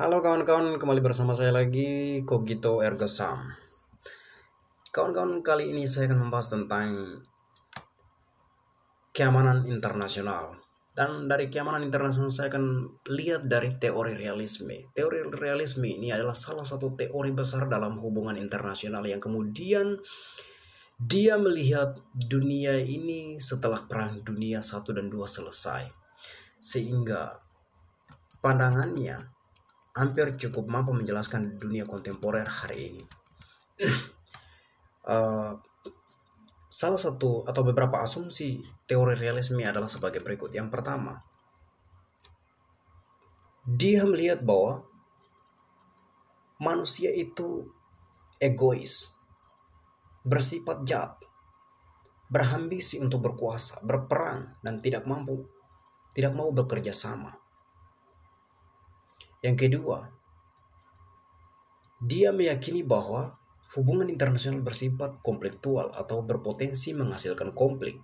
Halo kawan-kawan, kembali bersama saya lagi Kogito Ergo. Kawan-kawan, kali ini saya akan membahas tentang keamanan internasional. Dan dari keamanan internasional saya akan lihat dari teori realisme. Teori realisme ini adalah salah satu teori besar dalam hubungan internasional yang kemudian dia melihat dunia ini setelah perang dunia 1 dan 2 selesai. Sehingga pandangannya hampir cukup mampu menjelaskan dunia kontemporer hari ini. uh, salah satu atau beberapa asumsi teori realisme adalah sebagai berikut. Yang pertama, dia melihat bahwa manusia itu egois, bersifat jahat, berambisi untuk berkuasa, berperang, dan tidak mampu, tidak mau bekerja sama. Yang kedua, dia meyakini bahwa hubungan internasional bersifat konfliktual atau berpotensi menghasilkan konflik.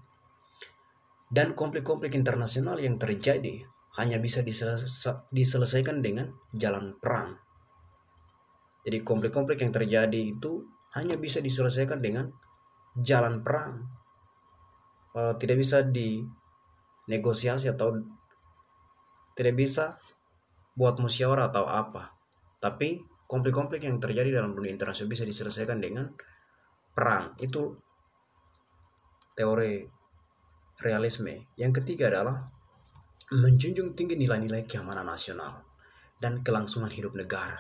Dan konflik-konflik internasional yang terjadi hanya bisa diselesaikan dengan jalan perang. Jadi konflik-konflik yang terjadi itu hanya bisa diselesaikan dengan jalan perang. Uh, tidak bisa dinegosiasi atau tidak bisa buat musyawarah atau apa. Tapi konflik-konflik yang terjadi dalam dunia internasional bisa diselesaikan dengan perang. Itu teori realisme. Yang ketiga adalah menjunjung tinggi nilai-nilai keamanan nasional dan kelangsungan hidup negara.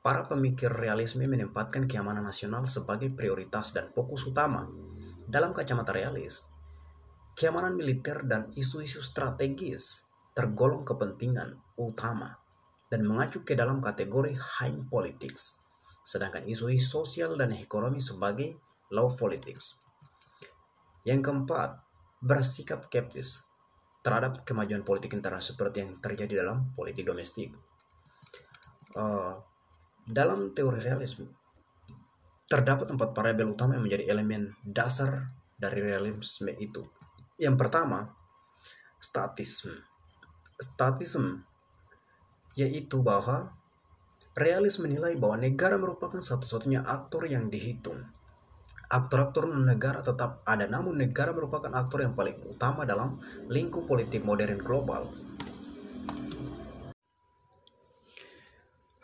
Para pemikir realisme menempatkan keamanan nasional sebagai prioritas dan fokus utama. Dalam kacamata realis, keamanan militer dan isu-isu strategis tergolong kepentingan utama dan mengacu ke dalam kategori high politics, sedangkan isu-isu sosial dan ekonomi sebagai low politics. Yang keempat, bersikap skeptis terhadap kemajuan politik internasional seperti yang terjadi dalam politik domestik. Uh, dalam teori realisme, terdapat empat variabel utama yang menjadi elemen dasar dari realisme itu. Yang pertama, statisme. Statisme yaitu bahwa realis menilai bahwa negara merupakan satu-satunya aktor yang dihitung. Aktor-aktor negara tetap ada, namun negara merupakan aktor yang paling utama dalam lingkup politik modern global.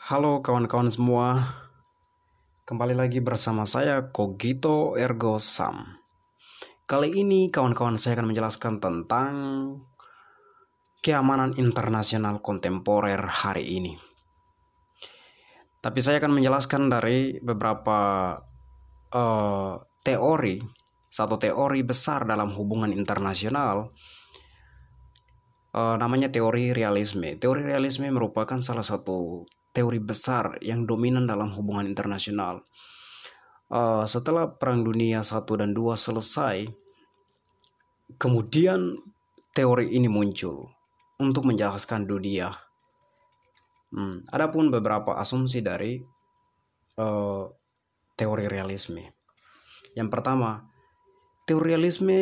Halo kawan-kawan semua, kembali lagi bersama saya Kogito Ergo Sam. Kali ini kawan-kawan saya akan menjelaskan tentang keamanan internasional kontemporer hari ini. Tapi saya akan menjelaskan dari beberapa uh, teori, satu teori besar dalam hubungan internasional uh, namanya teori realisme. Teori realisme merupakan salah satu teori besar yang dominan dalam hubungan internasional. Uh, setelah Perang Dunia 1 dan 2 selesai, kemudian teori ini muncul untuk menjelaskan dunia. Hmm, adapun beberapa asumsi dari uh, teori realisme. Yang pertama, teori realisme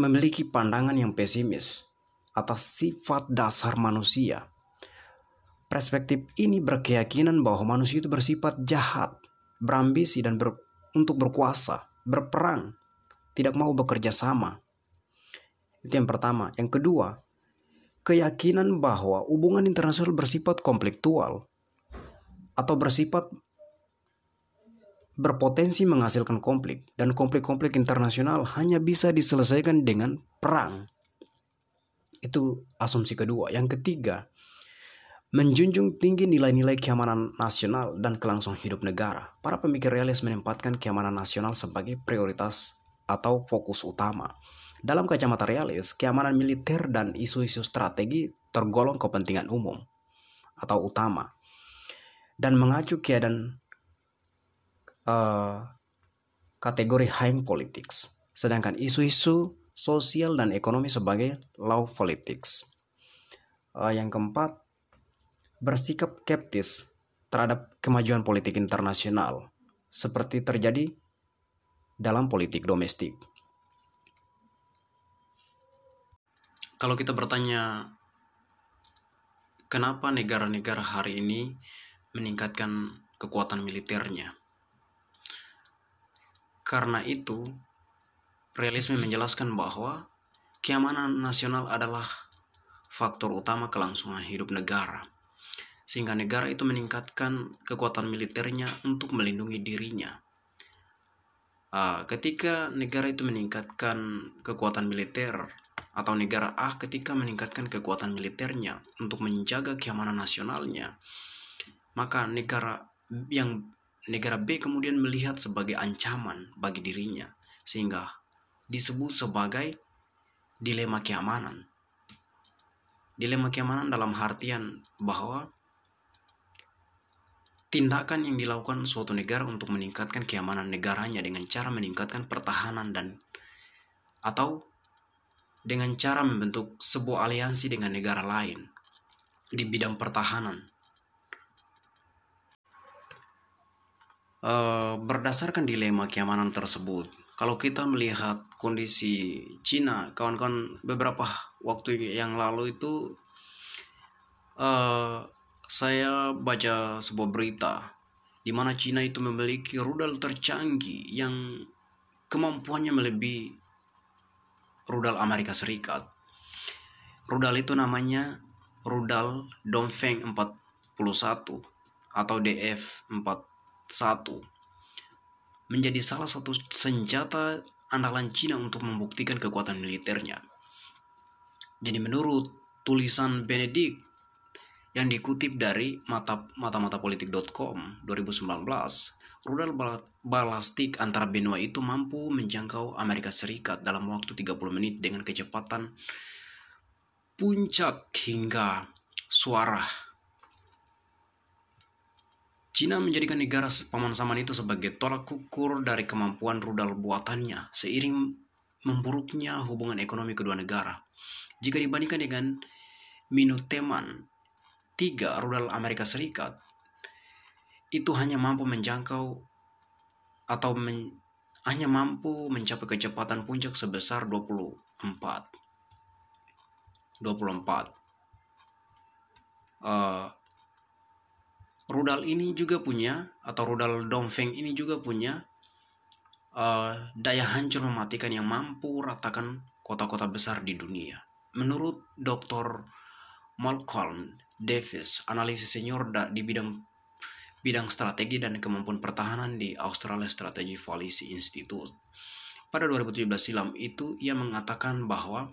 memiliki pandangan yang pesimis atas sifat dasar manusia Perspektif ini berkeyakinan bahwa manusia itu bersifat jahat, berambisi dan ber, untuk berkuasa, berperang, tidak mau bekerja sama. Itu yang pertama. Yang kedua, keyakinan bahwa hubungan internasional bersifat konfliktual atau bersifat berpotensi menghasilkan konflik dan konflik-konflik internasional hanya bisa diselesaikan dengan perang. Itu asumsi kedua. Yang ketiga, menjunjung tinggi nilai-nilai keamanan nasional dan kelangsungan hidup negara. Para pemikir realis menempatkan keamanan nasional sebagai prioritas atau fokus utama. Dalam kacamata realis, keamanan militer dan isu-isu strategi tergolong kepentingan umum atau utama dan mengacu keadaan uh, kategori high politics, sedangkan isu-isu sosial dan ekonomi sebagai low politics. Uh, yang keempat, bersikap skeptis terhadap kemajuan politik internasional seperti terjadi dalam politik domestik. Kalau kita bertanya kenapa negara-negara hari ini meningkatkan kekuatan militernya. Karena itu, realisme menjelaskan bahwa keamanan nasional adalah faktor utama kelangsungan hidup negara sehingga negara itu meningkatkan kekuatan militernya untuk melindungi dirinya. Uh, ketika negara itu meningkatkan kekuatan militer atau negara A ketika meningkatkan kekuatan militernya untuk menjaga keamanan nasionalnya, maka negara yang negara B kemudian melihat sebagai ancaman bagi dirinya sehingga disebut sebagai dilema keamanan. Dilema keamanan dalam artian bahwa tindakan yang dilakukan suatu negara untuk meningkatkan keamanan negaranya dengan cara meningkatkan pertahanan dan atau dengan cara membentuk sebuah aliansi dengan negara lain di bidang pertahanan. Uh, berdasarkan dilema keamanan tersebut, kalau kita melihat kondisi Cina, kawan-kawan beberapa waktu yang lalu itu uh, saya baca sebuah berita di mana Cina itu memiliki rudal tercanggih yang kemampuannya melebihi rudal Amerika Serikat. Rudal itu namanya rudal Dongfeng 41 atau DF-41 menjadi salah satu senjata andalan Cina untuk membuktikan kekuatan militernya. Jadi menurut tulisan Benedict yang dikutip dari mata mata politik.com 2019 rudal balastik antara benua itu mampu menjangkau Amerika Serikat dalam waktu 30 menit dengan kecepatan puncak hingga suara Cina menjadikan negara paman saman itu sebagai tolak ukur dari kemampuan rudal buatannya seiring memburuknya hubungan ekonomi kedua negara. Jika dibandingkan dengan Minuteman tiga rudal Amerika Serikat itu hanya mampu menjangkau atau men, hanya mampu mencapai kecepatan puncak sebesar 24 24 uh, rudal ini juga punya atau rudal Dongfeng ini juga punya uh, daya hancur mematikan yang mampu ratakan kota-kota besar di dunia menurut Dr. Malcolm Davis, analisis senior di bidang bidang strategi dan kemampuan pertahanan di Australia Strategy Policy Institute. Pada 2017 silam itu, ia mengatakan bahwa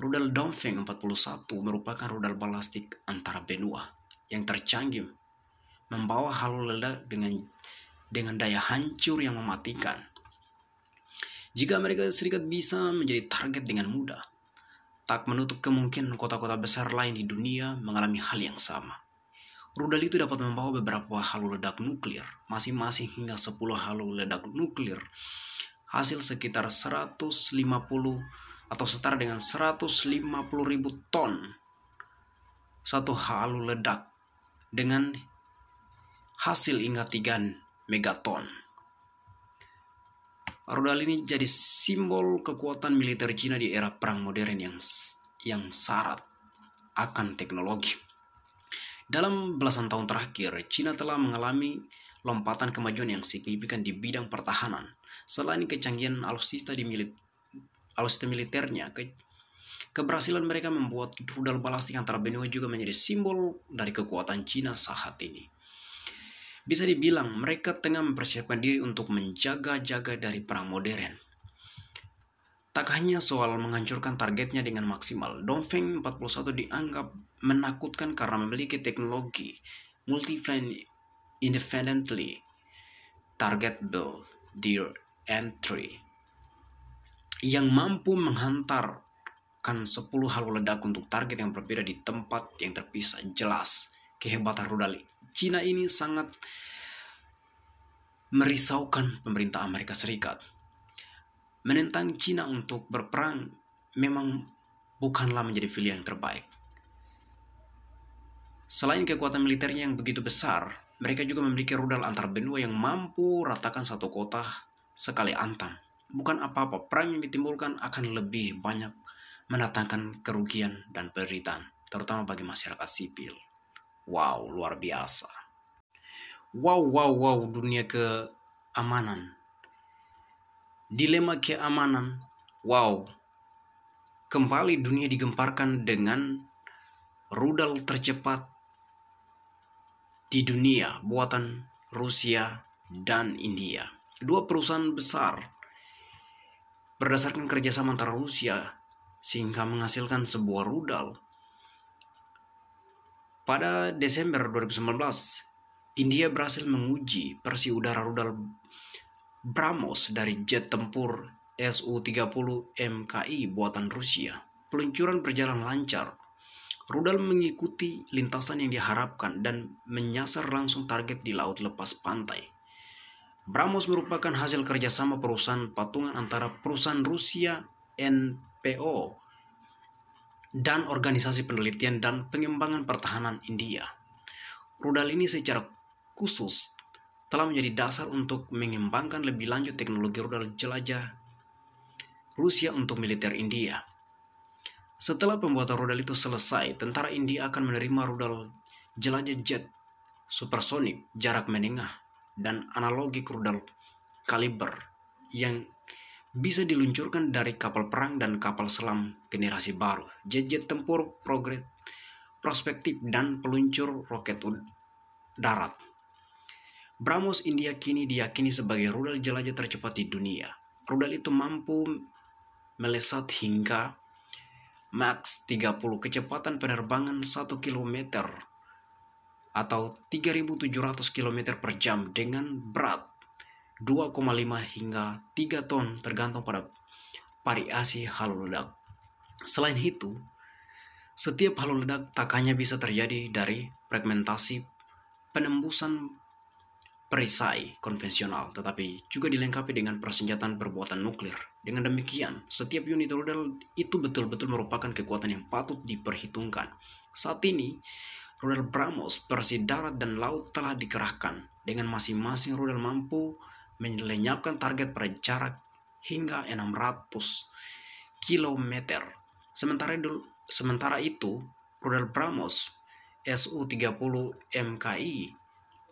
rudal Dongfeng 41 merupakan rudal balastik antara benua yang tercanggih, membawa halu ledak dengan dengan daya hancur yang mematikan. Jika Amerika Serikat bisa menjadi target dengan mudah, tak menutup kemungkinan kota-kota besar lain di dunia mengalami hal yang sama. Rudal itu dapat membawa beberapa halu ledak nuklir, masing-masing hingga 10 halu ledak nuklir. Hasil sekitar 150 atau setara dengan 150 ribu ton satu halu ledak dengan hasil hingga 3 megaton. Rudal ini jadi simbol kekuatan militer Cina di era perang modern yang yang syarat akan teknologi. Dalam belasan tahun terakhir, Cina telah mengalami lompatan kemajuan yang signifikan di bidang pertahanan. Selain kecanggihan alutsista di milit, alutsista militernya, ke, keberhasilan mereka membuat rudal balastik antara benua juga menjadi simbol dari kekuatan Cina saat ini. Bisa dibilang mereka tengah mempersiapkan diri untuk menjaga-jaga dari perang modern. Tak hanya soal menghancurkan targetnya dengan maksimal, Dongfeng 41 dianggap menakutkan karena memiliki teknologi multi-flank independently targetable dear entry yang mampu menghantarkan 10 halu ledak untuk target yang berbeda di tempat yang terpisah jelas kehebatan rudal Cina ini sangat merisaukan pemerintah Amerika Serikat. Menentang Cina untuk berperang memang bukanlah menjadi pilihan terbaik. Selain kekuatan militernya yang begitu besar, mereka juga memiliki rudal antar benua yang mampu ratakan satu kota sekali antam. Bukan apa-apa, perang yang ditimbulkan akan lebih banyak mendatangkan kerugian dan penderitaan, terutama bagi masyarakat sipil. Wow, luar biasa. Wow, wow, wow, dunia keamanan. Dilema keamanan. Wow. Kembali dunia digemparkan dengan rudal tercepat di dunia buatan Rusia dan India. Dua perusahaan besar berdasarkan kerjasama antara Rusia sehingga menghasilkan sebuah rudal. Pada Desember 2019, India berhasil menguji versi udara rudal BrahMos dari jet tempur Su-30 MKI buatan Rusia. Peluncuran berjalan lancar. Rudal mengikuti lintasan yang diharapkan dan menyasar langsung target di laut lepas pantai. BrahMos merupakan hasil kerjasama perusahaan patungan antara perusahaan Rusia NPO dan Organisasi Penelitian dan Pengembangan Pertahanan India. Rudal ini secara khusus telah menjadi dasar untuk mengembangkan lebih lanjut teknologi rudal jelajah Rusia untuk militer India. Setelah pembuatan rudal itu selesai, tentara India akan menerima rudal jelajah jet supersonik jarak menengah dan analogik rudal kaliber yang bisa diluncurkan dari kapal perang dan kapal selam generasi baru, jet-jet tempur progres, prospektif, dan peluncur roket darat. BrahMos India kini diyakini sebagai rudal jelajah tercepat di dunia. Rudal itu mampu melesat hingga Max 30 kecepatan penerbangan 1 km atau 3.700 km per jam dengan berat 2,5 hingga 3 ton tergantung pada variasi halo ledak. Selain itu, setiap halo ledak tak hanya bisa terjadi dari fragmentasi penembusan perisai konvensional, tetapi juga dilengkapi dengan persenjataan berbuatan nuklir. Dengan demikian, setiap unit rudal itu betul-betul merupakan kekuatan yang patut diperhitungkan. Saat ini, Rudal BrahMos versi darat dan laut telah dikerahkan dengan masing-masing rudal mampu melenyapkan target pada jarak hingga 600 km. Sementara sementara itu rudal BrahMos Su-30 MKI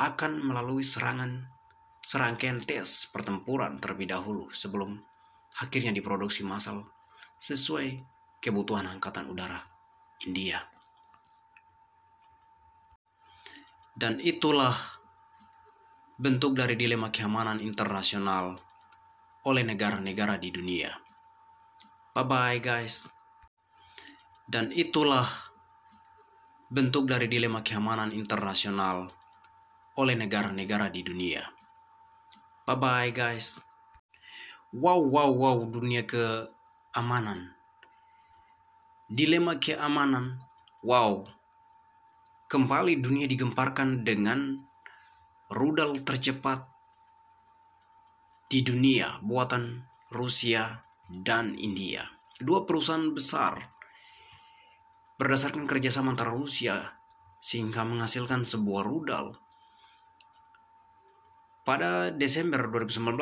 akan melalui serangan serangkaian tes pertempuran terlebih dahulu sebelum akhirnya diproduksi massal sesuai kebutuhan Angkatan Udara India. Dan itulah bentuk dari dilema keamanan internasional oleh negara-negara di dunia. Bye-bye guys. Dan itulah bentuk dari dilema keamanan internasional oleh negara-negara di dunia. Bye-bye guys. Wow, wow, wow, dunia keamanan. Dilema keamanan. Wow, kembali dunia digemparkan dengan rudal tercepat di dunia buatan Rusia dan India. Dua perusahaan besar berdasarkan kerjasama antara Rusia sehingga menghasilkan sebuah rudal. Pada Desember 2019,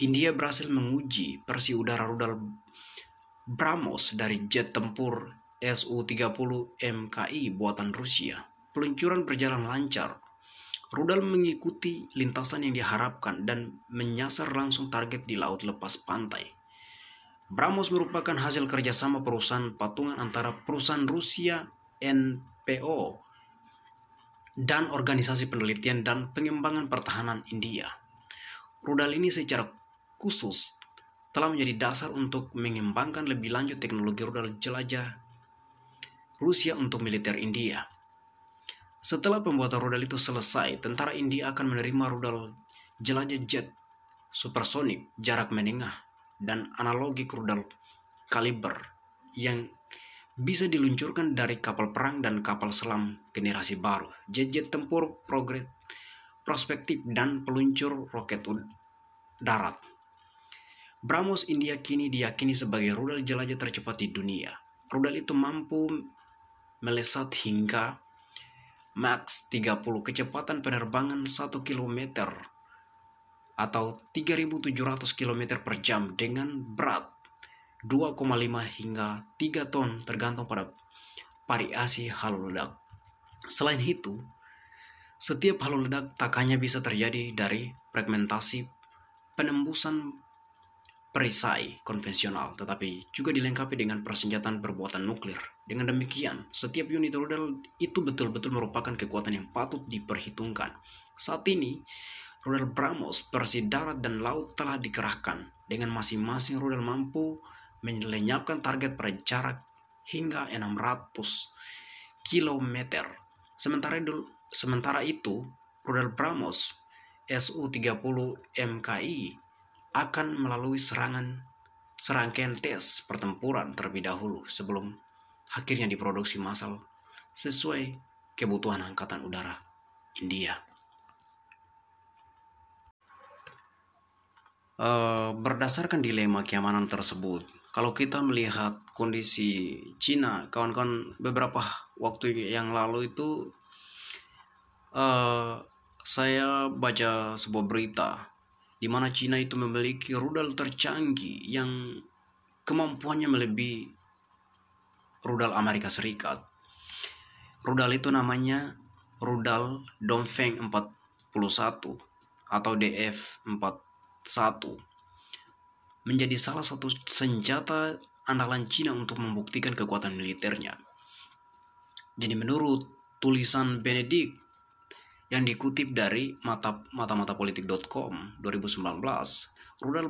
India berhasil menguji versi udara rudal BrahMos dari jet tempur Su-30 MKI buatan Rusia. Peluncuran berjalan lancar. Rudal mengikuti lintasan yang diharapkan dan menyasar langsung target di laut lepas pantai. BrahMos merupakan hasil kerjasama perusahaan patungan antara perusahaan Rusia NPO dan Organisasi Penelitian dan Pengembangan Pertahanan India. Rudal ini secara khusus telah menjadi dasar untuk mengembangkan lebih lanjut teknologi rudal jelajah Rusia untuk militer India. Setelah pembuatan rudal itu selesai, tentara India akan menerima rudal jelajah jet supersonik jarak menengah dan analogik rudal kaliber yang bisa diluncurkan dari kapal perang dan kapal selam generasi baru, jet-jet tempur progres, prospektif dan peluncur roket darat. BrahMos India kini diyakini sebagai rudal jelajah tercepat di dunia. Rudal itu mampu melesat hingga max 30 kecepatan penerbangan 1 km atau 3700 km per jam dengan berat 2,5 hingga 3 ton tergantung pada variasi halo ledak. Selain itu, setiap halu ledak tak hanya bisa terjadi dari fragmentasi penembusan perisai konvensional, tetapi juga dilengkapi dengan persenjataan berbuatan nuklir. Dengan demikian, setiap unit rudal itu betul-betul merupakan kekuatan yang patut diperhitungkan. Saat ini, rudal BrahMos versi darat dan laut telah dikerahkan, dengan masing-masing rudal mampu melenyapkan target pada hingga 600 km. Sementara itu, sementara itu rudal BrahMos Su-30 MKI akan melalui serangan serangkaian tes pertempuran terlebih dahulu sebelum akhirnya diproduksi massal sesuai kebutuhan Angkatan Udara India. Uh, berdasarkan dilema keamanan tersebut, kalau kita melihat kondisi Cina, kawan-kawan beberapa waktu yang lalu itu uh, saya baca sebuah berita di mana Cina itu memiliki rudal tercanggih yang kemampuannya melebihi rudal Amerika Serikat. Rudal itu namanya rudal Dongfeng 41 atau DF-41 menjadi salah satu senjata andalan Cina untuk membuktikan kekuatan militernya. Jadi menurut tulisan Benedict yang dikutip dari mata mata politik.com 2019 rudal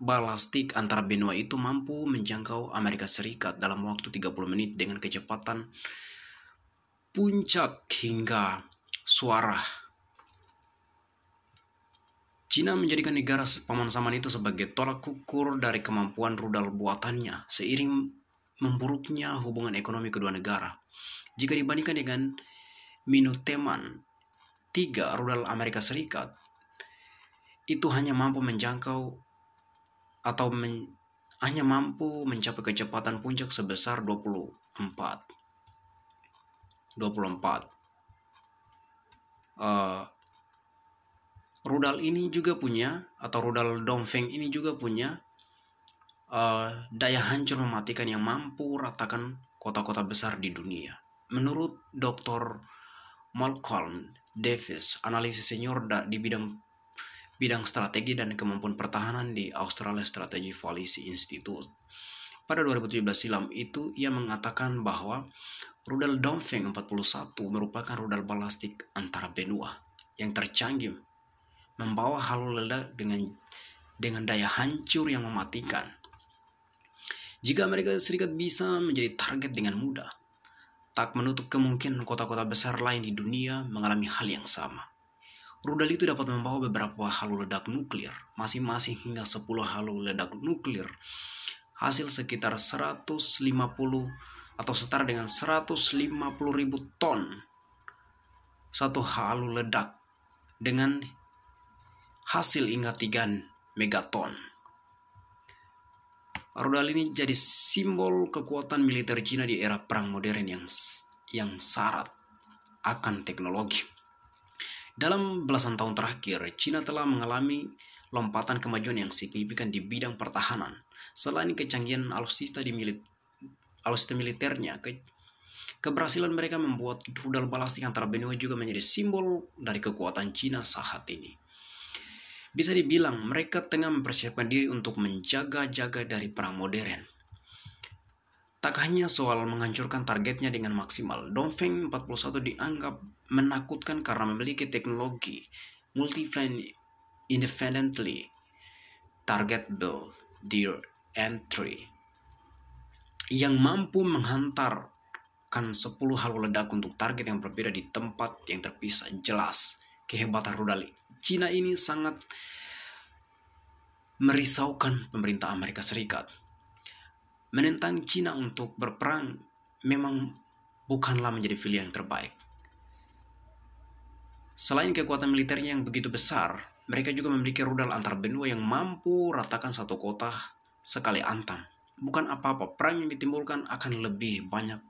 balastik antara benua itu mampu menjangkau Amerika Serikat dalam waktu 30 menit dengan kecepatan puncak hingga suara Cina menjadikan negara paman saman itu sebagai tolak ukur dari kemampuan rudal buatannya seiring memburuknya hubungan ekonomi kedua negara. Jika dibandingkan dengan Minuteman tiga rudal Amerika Serikat itu hanya mampu menjangkau atau men, hanya mampu mencapai kecepatan puncak sebesar 24 24 uh, rudal ini juga punya atau rudal Dongfeng ini juga punya uh, daya hancur mematikan yang mampu ratakan kota-kota besar di dunia. Menurut Dr. Malcolm Davis, analisis senior di bidang bidang strategi dan kemampuan pertahanan di Australia Strategy Policy Institute. Pada 2017 silam itu, ia mengatakan bahwa rudal Dongfeng 41 merupakan rudal balastik antara benua yang tercanggih, membawa halu ledak dengan dengan daya hancur yang mematikan. Jika Amerika Serikat bisa menjadi target dengan mudah, tak menutup kemungkinan kota-kota besar lain di dunia mengalami hal yang sama. Rudal itu dapat membawa beberapa halu ledak nuklir, masing-masing hingga 10 halu ledak nuklir. Hasil sekitar 150 atau setara dengan 150 ribu ton satu halu ledak dengan hasil 3 megaton. Rudal ini jadi simbol kekuatan militer Cina di era perang modern yang yang syarat akan teknologi. Dalam belasan tahun terakhir, Cina telah mengalami lompatan kemajuan yang signifikan di bidang pertahanan. Selain kecanggihan alutsista di milit, alutsista militernya, ke, keberhasilan mereka membuat rudal balastik antara benua juga menjadi simbol dari kekuatan Cina saat ini. Bisa dibilang mereka tengah mempersiapkan diri untuk menjaga-jaga dari perang modern. Tak hanya soal menghancurkan targetnya dengan maksimal, Dongfeng 41 dianggap menakutkan karena memiliki teknologi multi-flank independently targetable dear entry yang mampu menghantarkan 10 halu ledak untuk target yang berbeda di tempat yang terpisah jelas kehebatan rudal Cina ini sangat merisaukan pemerintah Amerika Serikat. Menentang Cina untuk berperang memang bukanlah menjadi pilihan terbaik. Selain kekuatan militernya yang begitu besar, mereka juga memiliki rudal antar benua yang mampu ratakan satu kota sekali antam. Bukan apa-apa, perang yang ditimbulkan akan lebih banyak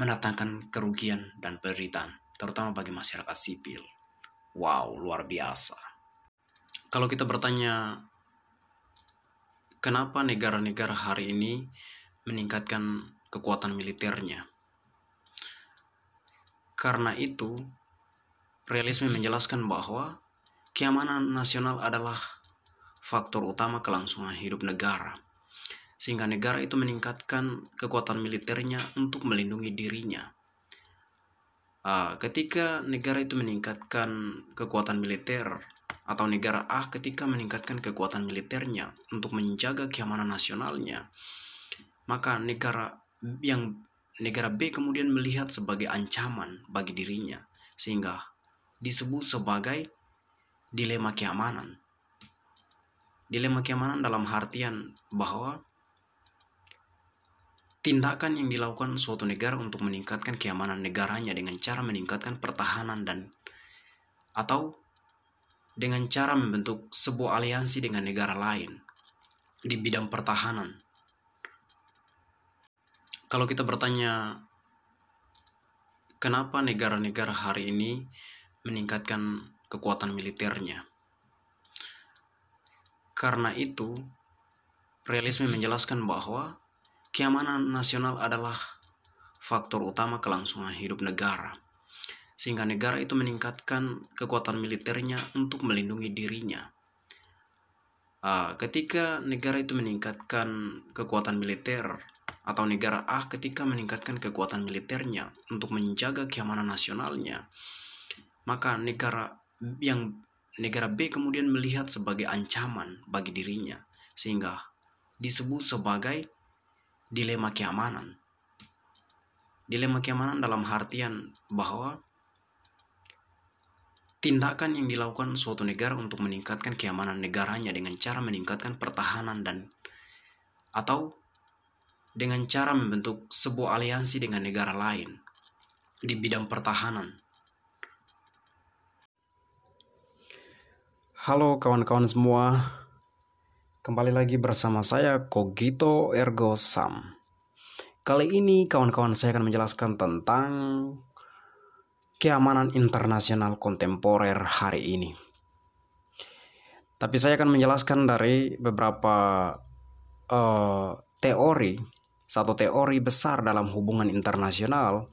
mendatangkan kerugian dan penderitaan, terutama bagi masyarakat sipil. Wow, luar biasa. Kalau kita bertanya, kenapa negara-negara hari ini meningkatkan kekuatan militernya? Karena itu, realisme menjelaskan bahwa keamanan nasional adalah faktor utama kelangsungan hidup negara, sehingga negara itu meningkatkan kekuatan militernya untuk melindungi dirinya. Uh, ketika negara itu meningkatkan kekuatan militer atau negara A ketika meningkatkan kekuatan militernya untuk menjaga keamanan nasionalnya, maka negara yang negara B kemudian melihat sebagai ancaman bagi dirinya sehingga disebut sebagai dilema keamanan. Dilema keamanan dalam artian bahwa tindakan yang dilakukan suatu negara untuk meningkatkan keamanan negaranya dengan cara meningkatkan pertahanan dan atau dengan cara membentuk sebuah aliansi dengan negara lain di bidang pertahanan. Kalau kita bertanya, kenapa negara-negara hari ini meningkatkan kekuatan militernya? Karena itu, realisme menjelaskan bahwa keamanan nasional adalah faktor utama kelangsungan hidup negara sehingga negara itu meningkatkan kekuatan militernya untuk melindungi dirinya. Uh, ketika negara itu meningkatkan kekuatan militer atau negara A ketika meningkatkan kekuatan militernya untuk menjaga keamanan nasionalnya, maka negara yang negara B kemudian melihat sebagai ancaman bagi dirinya sehingga disebut sebagai dilema keamanan. Dilema keamanan dalam artian bahwa tindakan yang dilakukan suatu negara untuk meningkatkan keamanan negaranya dengan cara meningkatkan pertahanan dan atau dengan cara membentuk sebuah aliansi dengan negara lain di bidang pertahanan. Halo kawan-kawan semua, kembali lagi bersama saya Kogito Ergo Sam. Kali ini kawan-kawan saya akan menjelaskan tentang keamanan internasional kontemporer hari ini. Tapi saya akan menjelaskan dari beberapa uh, teori, satu teori besar dalam hubungan internasional,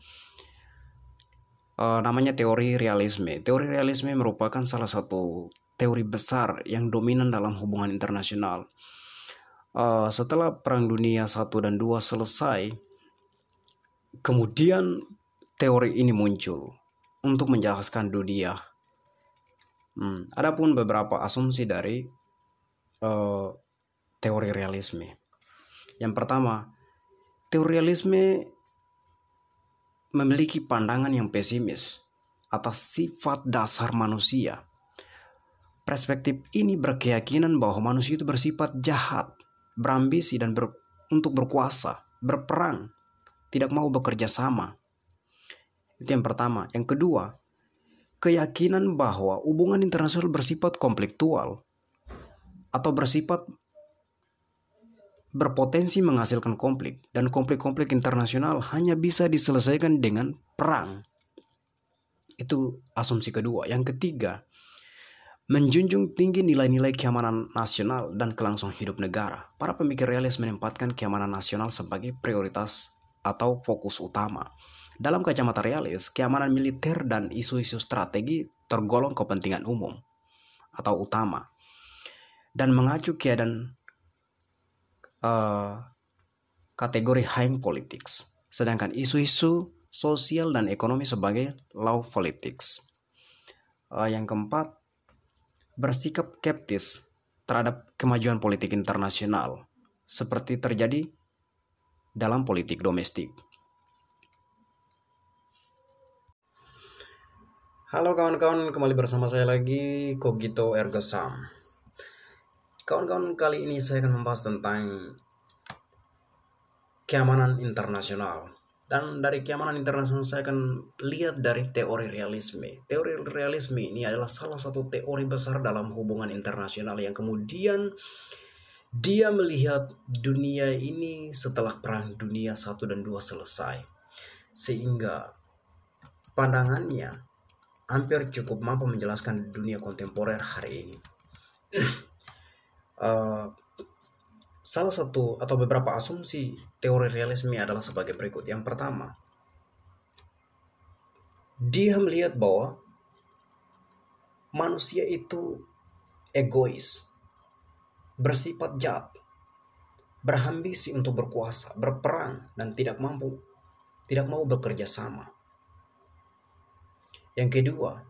uh, namanya teori realisme. Teori realisme merupakan salah satu teori besar yang dominan dalam hubungan internasional. Uh, setelah Perang Dunia 1 dan 2 selesai, kemudian teori ini muncul untuk menjelaskan dunia. Hmm, adapun beberapa asumsi dari uh, teori realisme. Yang pertama, teori realisme memiliki pandangan yang pesimis atas sifat dasar manusia. Perspektif ini berkeyakinan bahwa manusia itu bersifat jahat, berambisi dan ber, untuk berkuasa, berperang, tidak mau bekerja sama, itu yang pertama. Yang kedua, keyakinan bahwa hubungan internasional bersifat konfliktual atau bersifat berpotensi menghasilkan konflik dan konflik-konflik internasional hanya bisa diselesaikan dengan perang. Itu asumsi kedua. Yang ketiga, menjunjung tinggi nilai-nilai keamanan nasional dan kelangsungan hidup negara. Para pemikir realis menempatkan keamanan nasional sebagai prioritas atau fokus utama. Dalam kacamata realis, keamanan militer dan isu-isu strategi tergolong kepentingan umum atau utama dan mengacu keadaan uh, kategori high politics, sedangkan isu-isu sosial dan ekonomi sebagai low politics. Uh, yang keempat, bersikap skeptis terhadap kemajuan politik internasional, seperti terjadi dalam politik domestik. Halo kawan-kawan, kembali bersama saya lagi Kogito Ergo Sam. Kawan-kawan, kali ini saya akan membahas tentang keamanan internasional. Dan dari keamanan internasional saya akan lihat dari teori realisme. Teori realisme ini adalah salah satu teori besar dalam hubungan internasional yang kemudian dia melihat dunia ini setelah perang dunia 1 dan 2 selesai. Sehingga pandangannya hampir cukup mampu menjelaskan dunia kontemporer hari ini. uh, salah satu atau beberapa asumsi teori realisme adalah sebagai berikut. Yang pertama, dia melihat bahwa manusia itu egois, bersifat jahat, berambisi untuk berkuasa, berperang, dan tidak mampu, tidak mau bekerja sama. Yang kedua,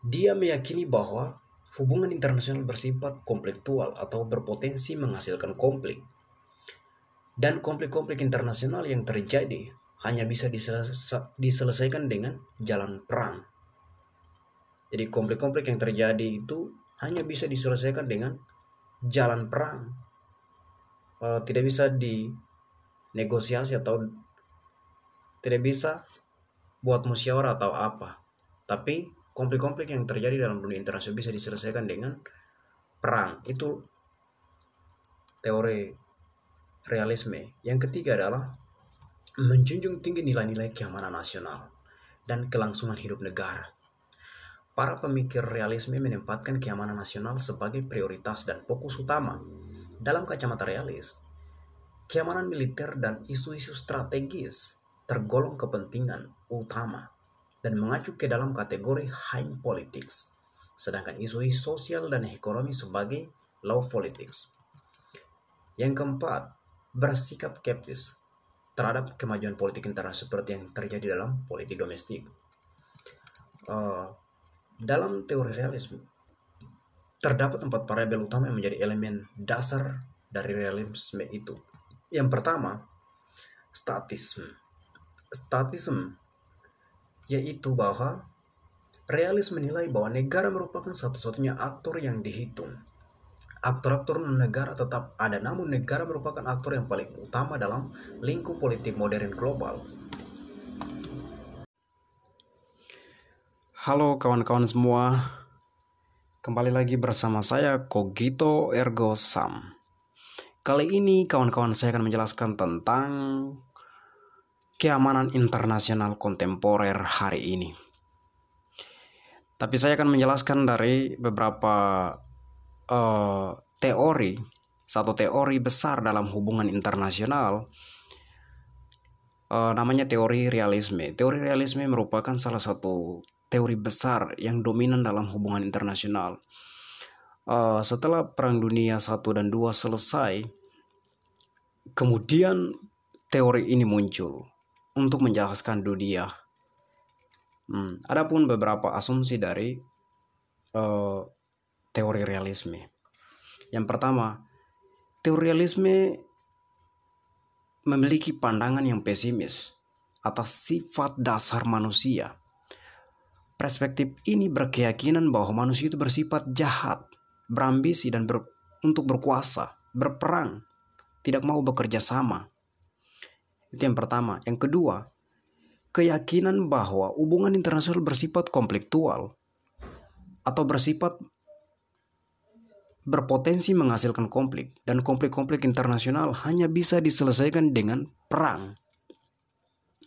dia meyakini bahwa hubungan internasional bersifat konfliktual atau berpotensi menghasilkan konflik. Dan konflik-konflik internasional yang terjadi hanya bisa diselesaikan dengan jalan perang. Jadi konflik-konflik yang terjadi itu hanya bisa diselesaikan dengan jalan perang. Uh, tidak bisa dinegosiasi atau tidak bisa buat musyawarah atau apa. Tapi konflik-konflik yang terjadi dalam dunia internasional bisa diselesaikan dengan perang. Itu teori realisme. Yang ketiga adalah menjunjung tinggi nilai-nilai keamanan nasional dan kelangsungan hidup negara. Para pemikir realisme menempatkan keamanan nasional sebagai prioritas dan fokus utama. Dalam kacamata realis, keamanan militer dan isu-isu strategis tergolong kepentingan utama dan mengacu ke dalam kategori high politics, sedangkan isu-isu sosial dan ekonomi sebagai low politics. Yang keempat, bersikap skeptis terhadap kemajuan politik internasional seperti yang terjadi dalam politik domestik. Uh, dalam teori realisme, terdapat empat variabel utama yang menjadi elemen dasar dari realisme itu. Yang pertama, statisme. Statisme yaitu bahwa realis menilai bahwa negara merupakan satu-satunya aktor yang dihitung Aktor-aktor negara tetap ada, namun negara merupakan aktor yang paling utama dalam lingkup politik modern global. Halo kawan-kawan semua, kembali lagi bersama saya Kogito Ergo Sam. Kali ini kawan-kawan saya akan menjelaskan tentang keamanan internasional kontemporer hari ini. Tapi saya akan menjelaskan dari beberapa uh, teori, satu teori besar dalam hubungan internasional, uh, namanya teori realisme. Teori realisme merupakan salah satu teori besar yang dominan dalam hubungan internasional. Uh, setelah Perang Dunia 1 dan 2 selesai, kemudian teori ini muncul untuk menjelaskan dunia. Hmm, adapun beberapa asumsi dari uh, teori realisme. Yang pertama, teori realisme memiliki pandangan yang pesimis atas sifat dasar manusia. Perspektif ini berkeyakinan bahwa manusia itu bersifat jahat, berambisi dan ber, untuk berkuasa, berperang, tidak mau bekerja sama. Itu yang pertama. Yang kedua, keyakinan bahwa hubungan internasional bersifat konfliktual atau bersifat berpotensi menghasilkan konflik dan konflik-konflik internasional hanya bisa diselesaikan dengan perang.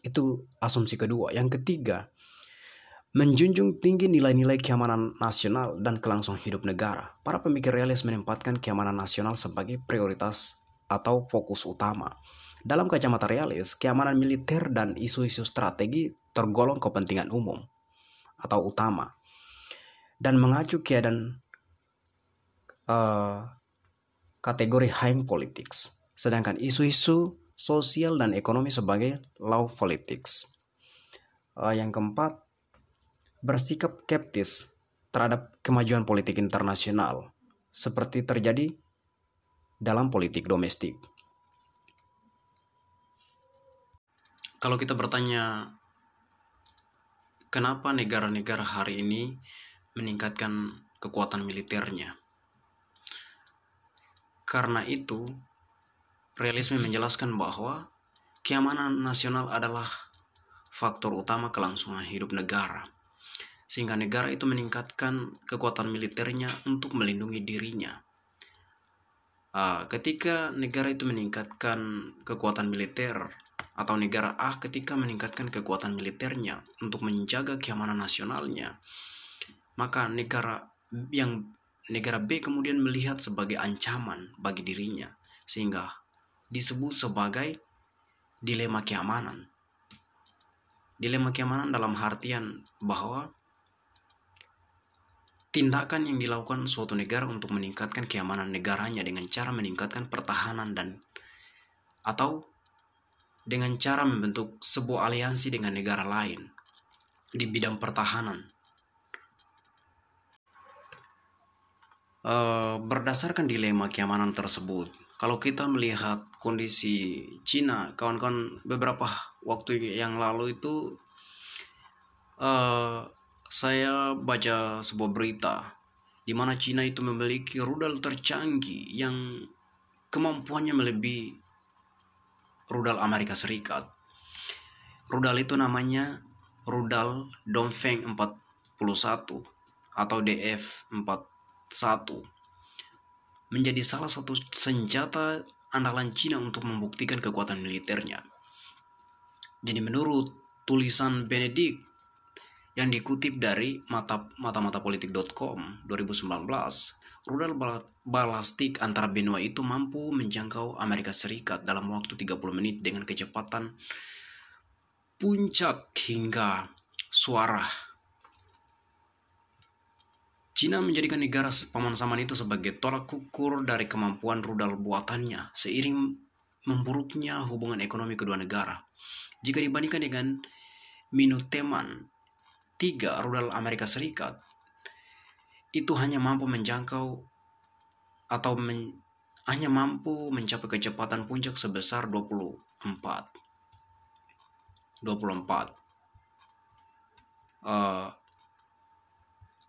Itu asumsi kedua. Yang ketiga, menjunjung tinggi nilai-nilai keamanan nasional dan kelangsungan hidup negara. Para pemikir realis menempatkan keamanan nasional sebagai prioritas atau fokus utama. Dalam kacamata realis, keamanan militer dan isu-isu strategi tergolong kepentingan umum atau utama dan mengacu keadaan uh, kategori high politics, sedangkan isu-isu sosial dan ekonomi sebagai low politics. Uh, yang keempat, bersikap skeptis terhadap kemajuan politik internasional, seperti terjadi dalam politik domestik. Kalau kita bertanya, kenapa negara-negara hari ini meningkatkan kekuatan militernya? Karena itu, realisme menjelaskan bahwa keamanan nasional adalah faktor utama kelangsungan hidup negara. Sehingga negara itu meningkatkan kekuatan militernya untuk melindungi dirinya. Uh, ketika negara itu meningkatkan kekuatan militer atau negara A ketika meningkatkan kekuatan militernya untuk menjaga keamanan nasionalnya, maka negara yang negara B kemudian melihat sebagai ancaman bagi dirinya, sehingga disebut sebagai dilema keamanan. Dilema keamanan dalam artian bahwa tindakan yang dilakukan suatu negara untuk meningkatkan keamanan negaranya dengan cara meningkatkan pertahanan dan atau dengan cara membentuk sebuah aliansi dengan negara lain di bidang pertahanan. Uh, berdasarkan dilema keamanan tersebut, kalau kita melihat kondisi Cina, kawan-kawan beberapa waktu yang lalu itu uh, saya baca sebuah berita di mana Cina itu memiliki rudal tercanggih yang kemampuannya melebihi rudal Amerika Serikat. Rudal itu namanya rudal Dongfeng 41 atau DF-41 menjadi salah satu senjata andalan Cina untuk membuktikan kekuatan militernya. Jadi menurut tulisan Benedict yang dikutip dari mata mata politik.com 2019 rudal balastik antara benua itu mampu menjangkau Amerika Serikat dalam waktu 30 menit dengan kecepatan puncak hingga suara. Cina menjadikan negara paman saman itu sebagai tolak ukur dari kemampuan rudal buatannya seiring memburuknya hubungan ekonomi kedua negara. Jika dibandingkan dengan Minuteman, tiga rudal Amerika Serikat itu hanya mampu menjangkau atau men, hanya mampu mencapai kecepatan puncak sebesar 24 24 uh,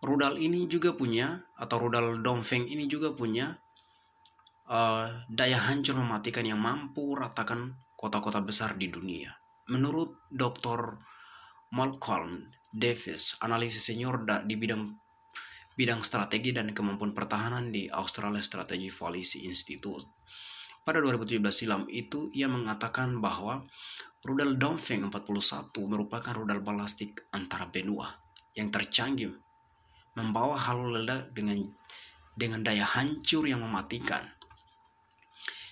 rudal ini juga punya atau rudal Dongfeng ini juga punya uh, daya hancur mematikan yang mampu ratakan kota-kota besar di dunia menurut Dr. Malcolm Davis analisis senior di bidang bidang strategi dan kemampuan pertahanan di Australia Strategy Policy Institute. Pada 2017 silam itu, ia mengatakan bahwa rudal Dongfeng 41 merupakan rudal balastik antara benua yang tercanggih, membawa halu ledak dengan dengan daya hancur yang mematikan.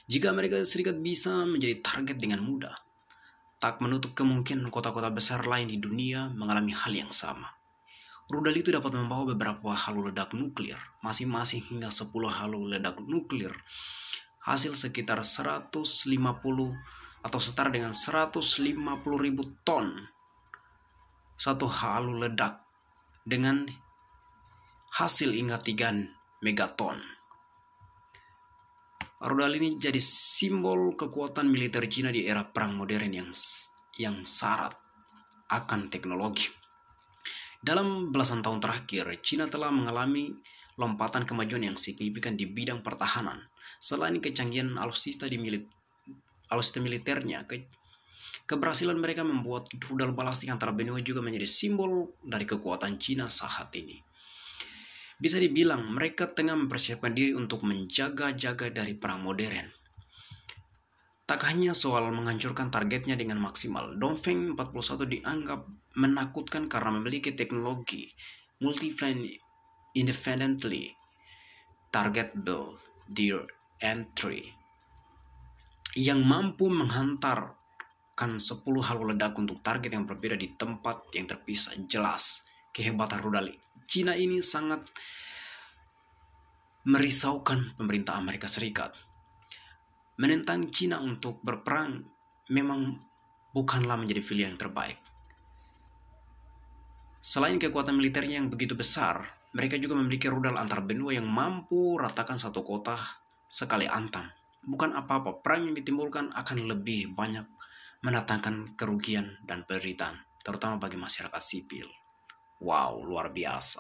Jika Amerika Serikat bisa menjadi target dengan mudah, tak menutup kemungkinan kota-kota besar lain di dunia mengalami hal yang sama. Rudal itu dapat membawa beberapa halu ledak nuklir, masing-masing hingga 10 halu ledak nuklir. Hasil sekitar 150 atau setara dengan 150 ribu ton satu halu ledak dengan hasil hingga 3 megaton. Rudal ini jadi simbol kekuatan militer Cina di era perang modern yang yang syarat akan teknologi. Dalam belasan tahun terakhir, China telah mengalami lompatan kemajuan yang signifikan di bidang pertahanan. Selain kecanggihan alutsista di milit, alutsista militernya, ke, keberhasilan mereka membuat rudal balastik antara benua juga menjadi simbol dari kekuatan China saat ini. Bisa dibilang mereka tengah mempersiapkan diri untuk menjaga-jaga dari perang modern. Tak hanya soal menghancurkan targetnya dengan maksimal, Dongfeng 41 dianggap menakutkan karena memiliki teknologi multi-flank independently. Targetable dear entry yang mampu menghantarkan 10 halu ledak untuk target yang berbeda di tempat yang terpisah. Jelas kehebatan rudal Cina ini sangat merisaukan pemerintah Amerika Serikat. Menentang Cina untuk berperang memang bukanlah menjadi pilihan terbaik. Selain kekuatan militernya yang begitu besar, mereka juga memiliki rudal antar benua yang mampu ratakan satu kota sekali antam. Bukan apa-apa, perang yang ditimbulkan akan lebih banyak mendatangkan kerugian dan penderitaan, terutama bagi masyarakat sipil. Wow, luar biasa.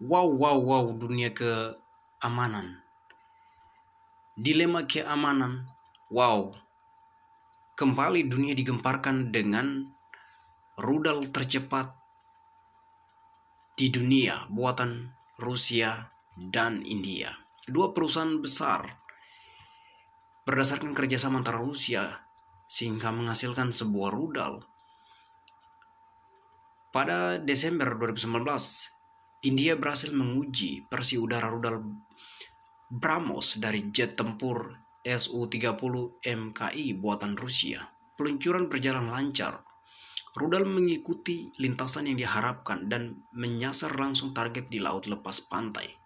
Wow, wow, wow, dunia keamanan dilema keamanan. Wow, kembali dunia digemparkan dengan rudal tercepat di dunia buatan Rusia dan India. Dua perusahaan besar berdasarkan kerjasama antara Rusia sehingga menghasilkan sebuah rudal. Pada Desember 2019, India berhasil menguji versi udara rudal BrahMos dari jet tempur Su-30 MKI buatan Rusia. Peluncuran berjalan lancar. Rudal mengikuti lintasan yang diharapkan dan menyasar langsung target di laut lepas pantai.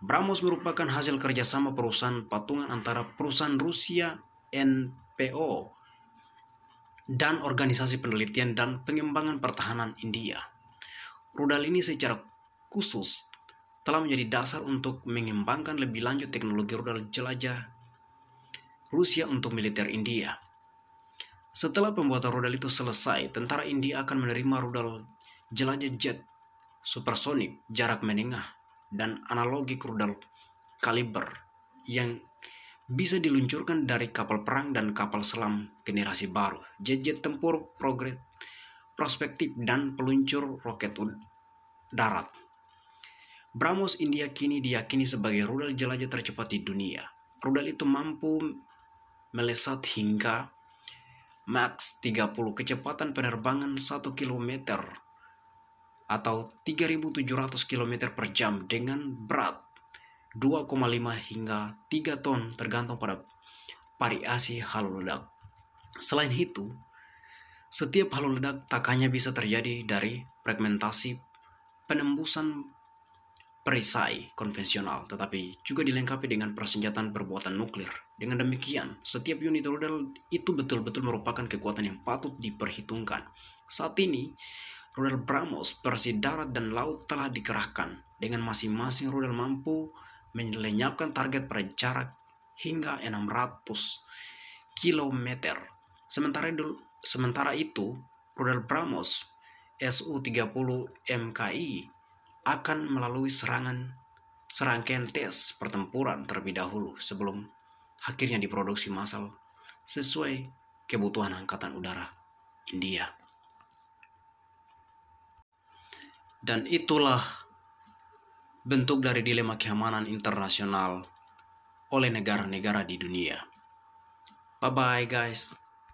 Brahmos merupakan hasil kerjasama perusahaan patungan antara perusahaan Rusia NPO dan Organisasi Penelitian dan Pengembangan Pertahanan India. Rudal ini secara khusus telah menjadi dasar untuk mengembangkan lebih lanjut teknologi rudal jelajah Rusia untuk militer India. Setelah pembuatan rudal itu selesai, tentara India akan menerima rudal jelajah jet supersonik jarak menengah dan analogik rudal kaliber yang bisa diluncurkan dari kapal perang dan kapal selam generasi baru, jet-jet tempur progres, prospektif dan peluncur roket darat. Brahmos India kini diyakini sebagai rudal jelajah tercepat di dunia. Rudal itu mampu melesat hingga max 30 kecepatan penerbangan 1 km atau 3700 km per jam dengan berat 2,5 hingga 3 ton tergantung pada variasi halo ledak. Selain itu, setiap halo ledak tak hanya bisa terjadi dari fragmentasi penembusan perisai konvensional, tetapi juga dilengkapi dengan persenjataan berbuatan nuklir. Dengan demikian, setiap unit rudal itu betul-betul merupakan kekuatan yang patut diperhitungkan. Saat ini, rudal BrahMos versi darat dan laut telah dikerahkan, dengan masing-masing rudal mampu melenyapkan target pada jarak hingga 600 km. Sementara itu, sementara itu rudal BrahMos SU-30 MKI akan melalui serangan serangkaian tes pertempuran terlebih dahulu sebelum akhirnya diproduksi massal sesuai kebutuhan Angkatan Udara India. Dan itulah bentuk dari dilema keamanan internasional oleh negara-negara di dunia. Bye-bye guys.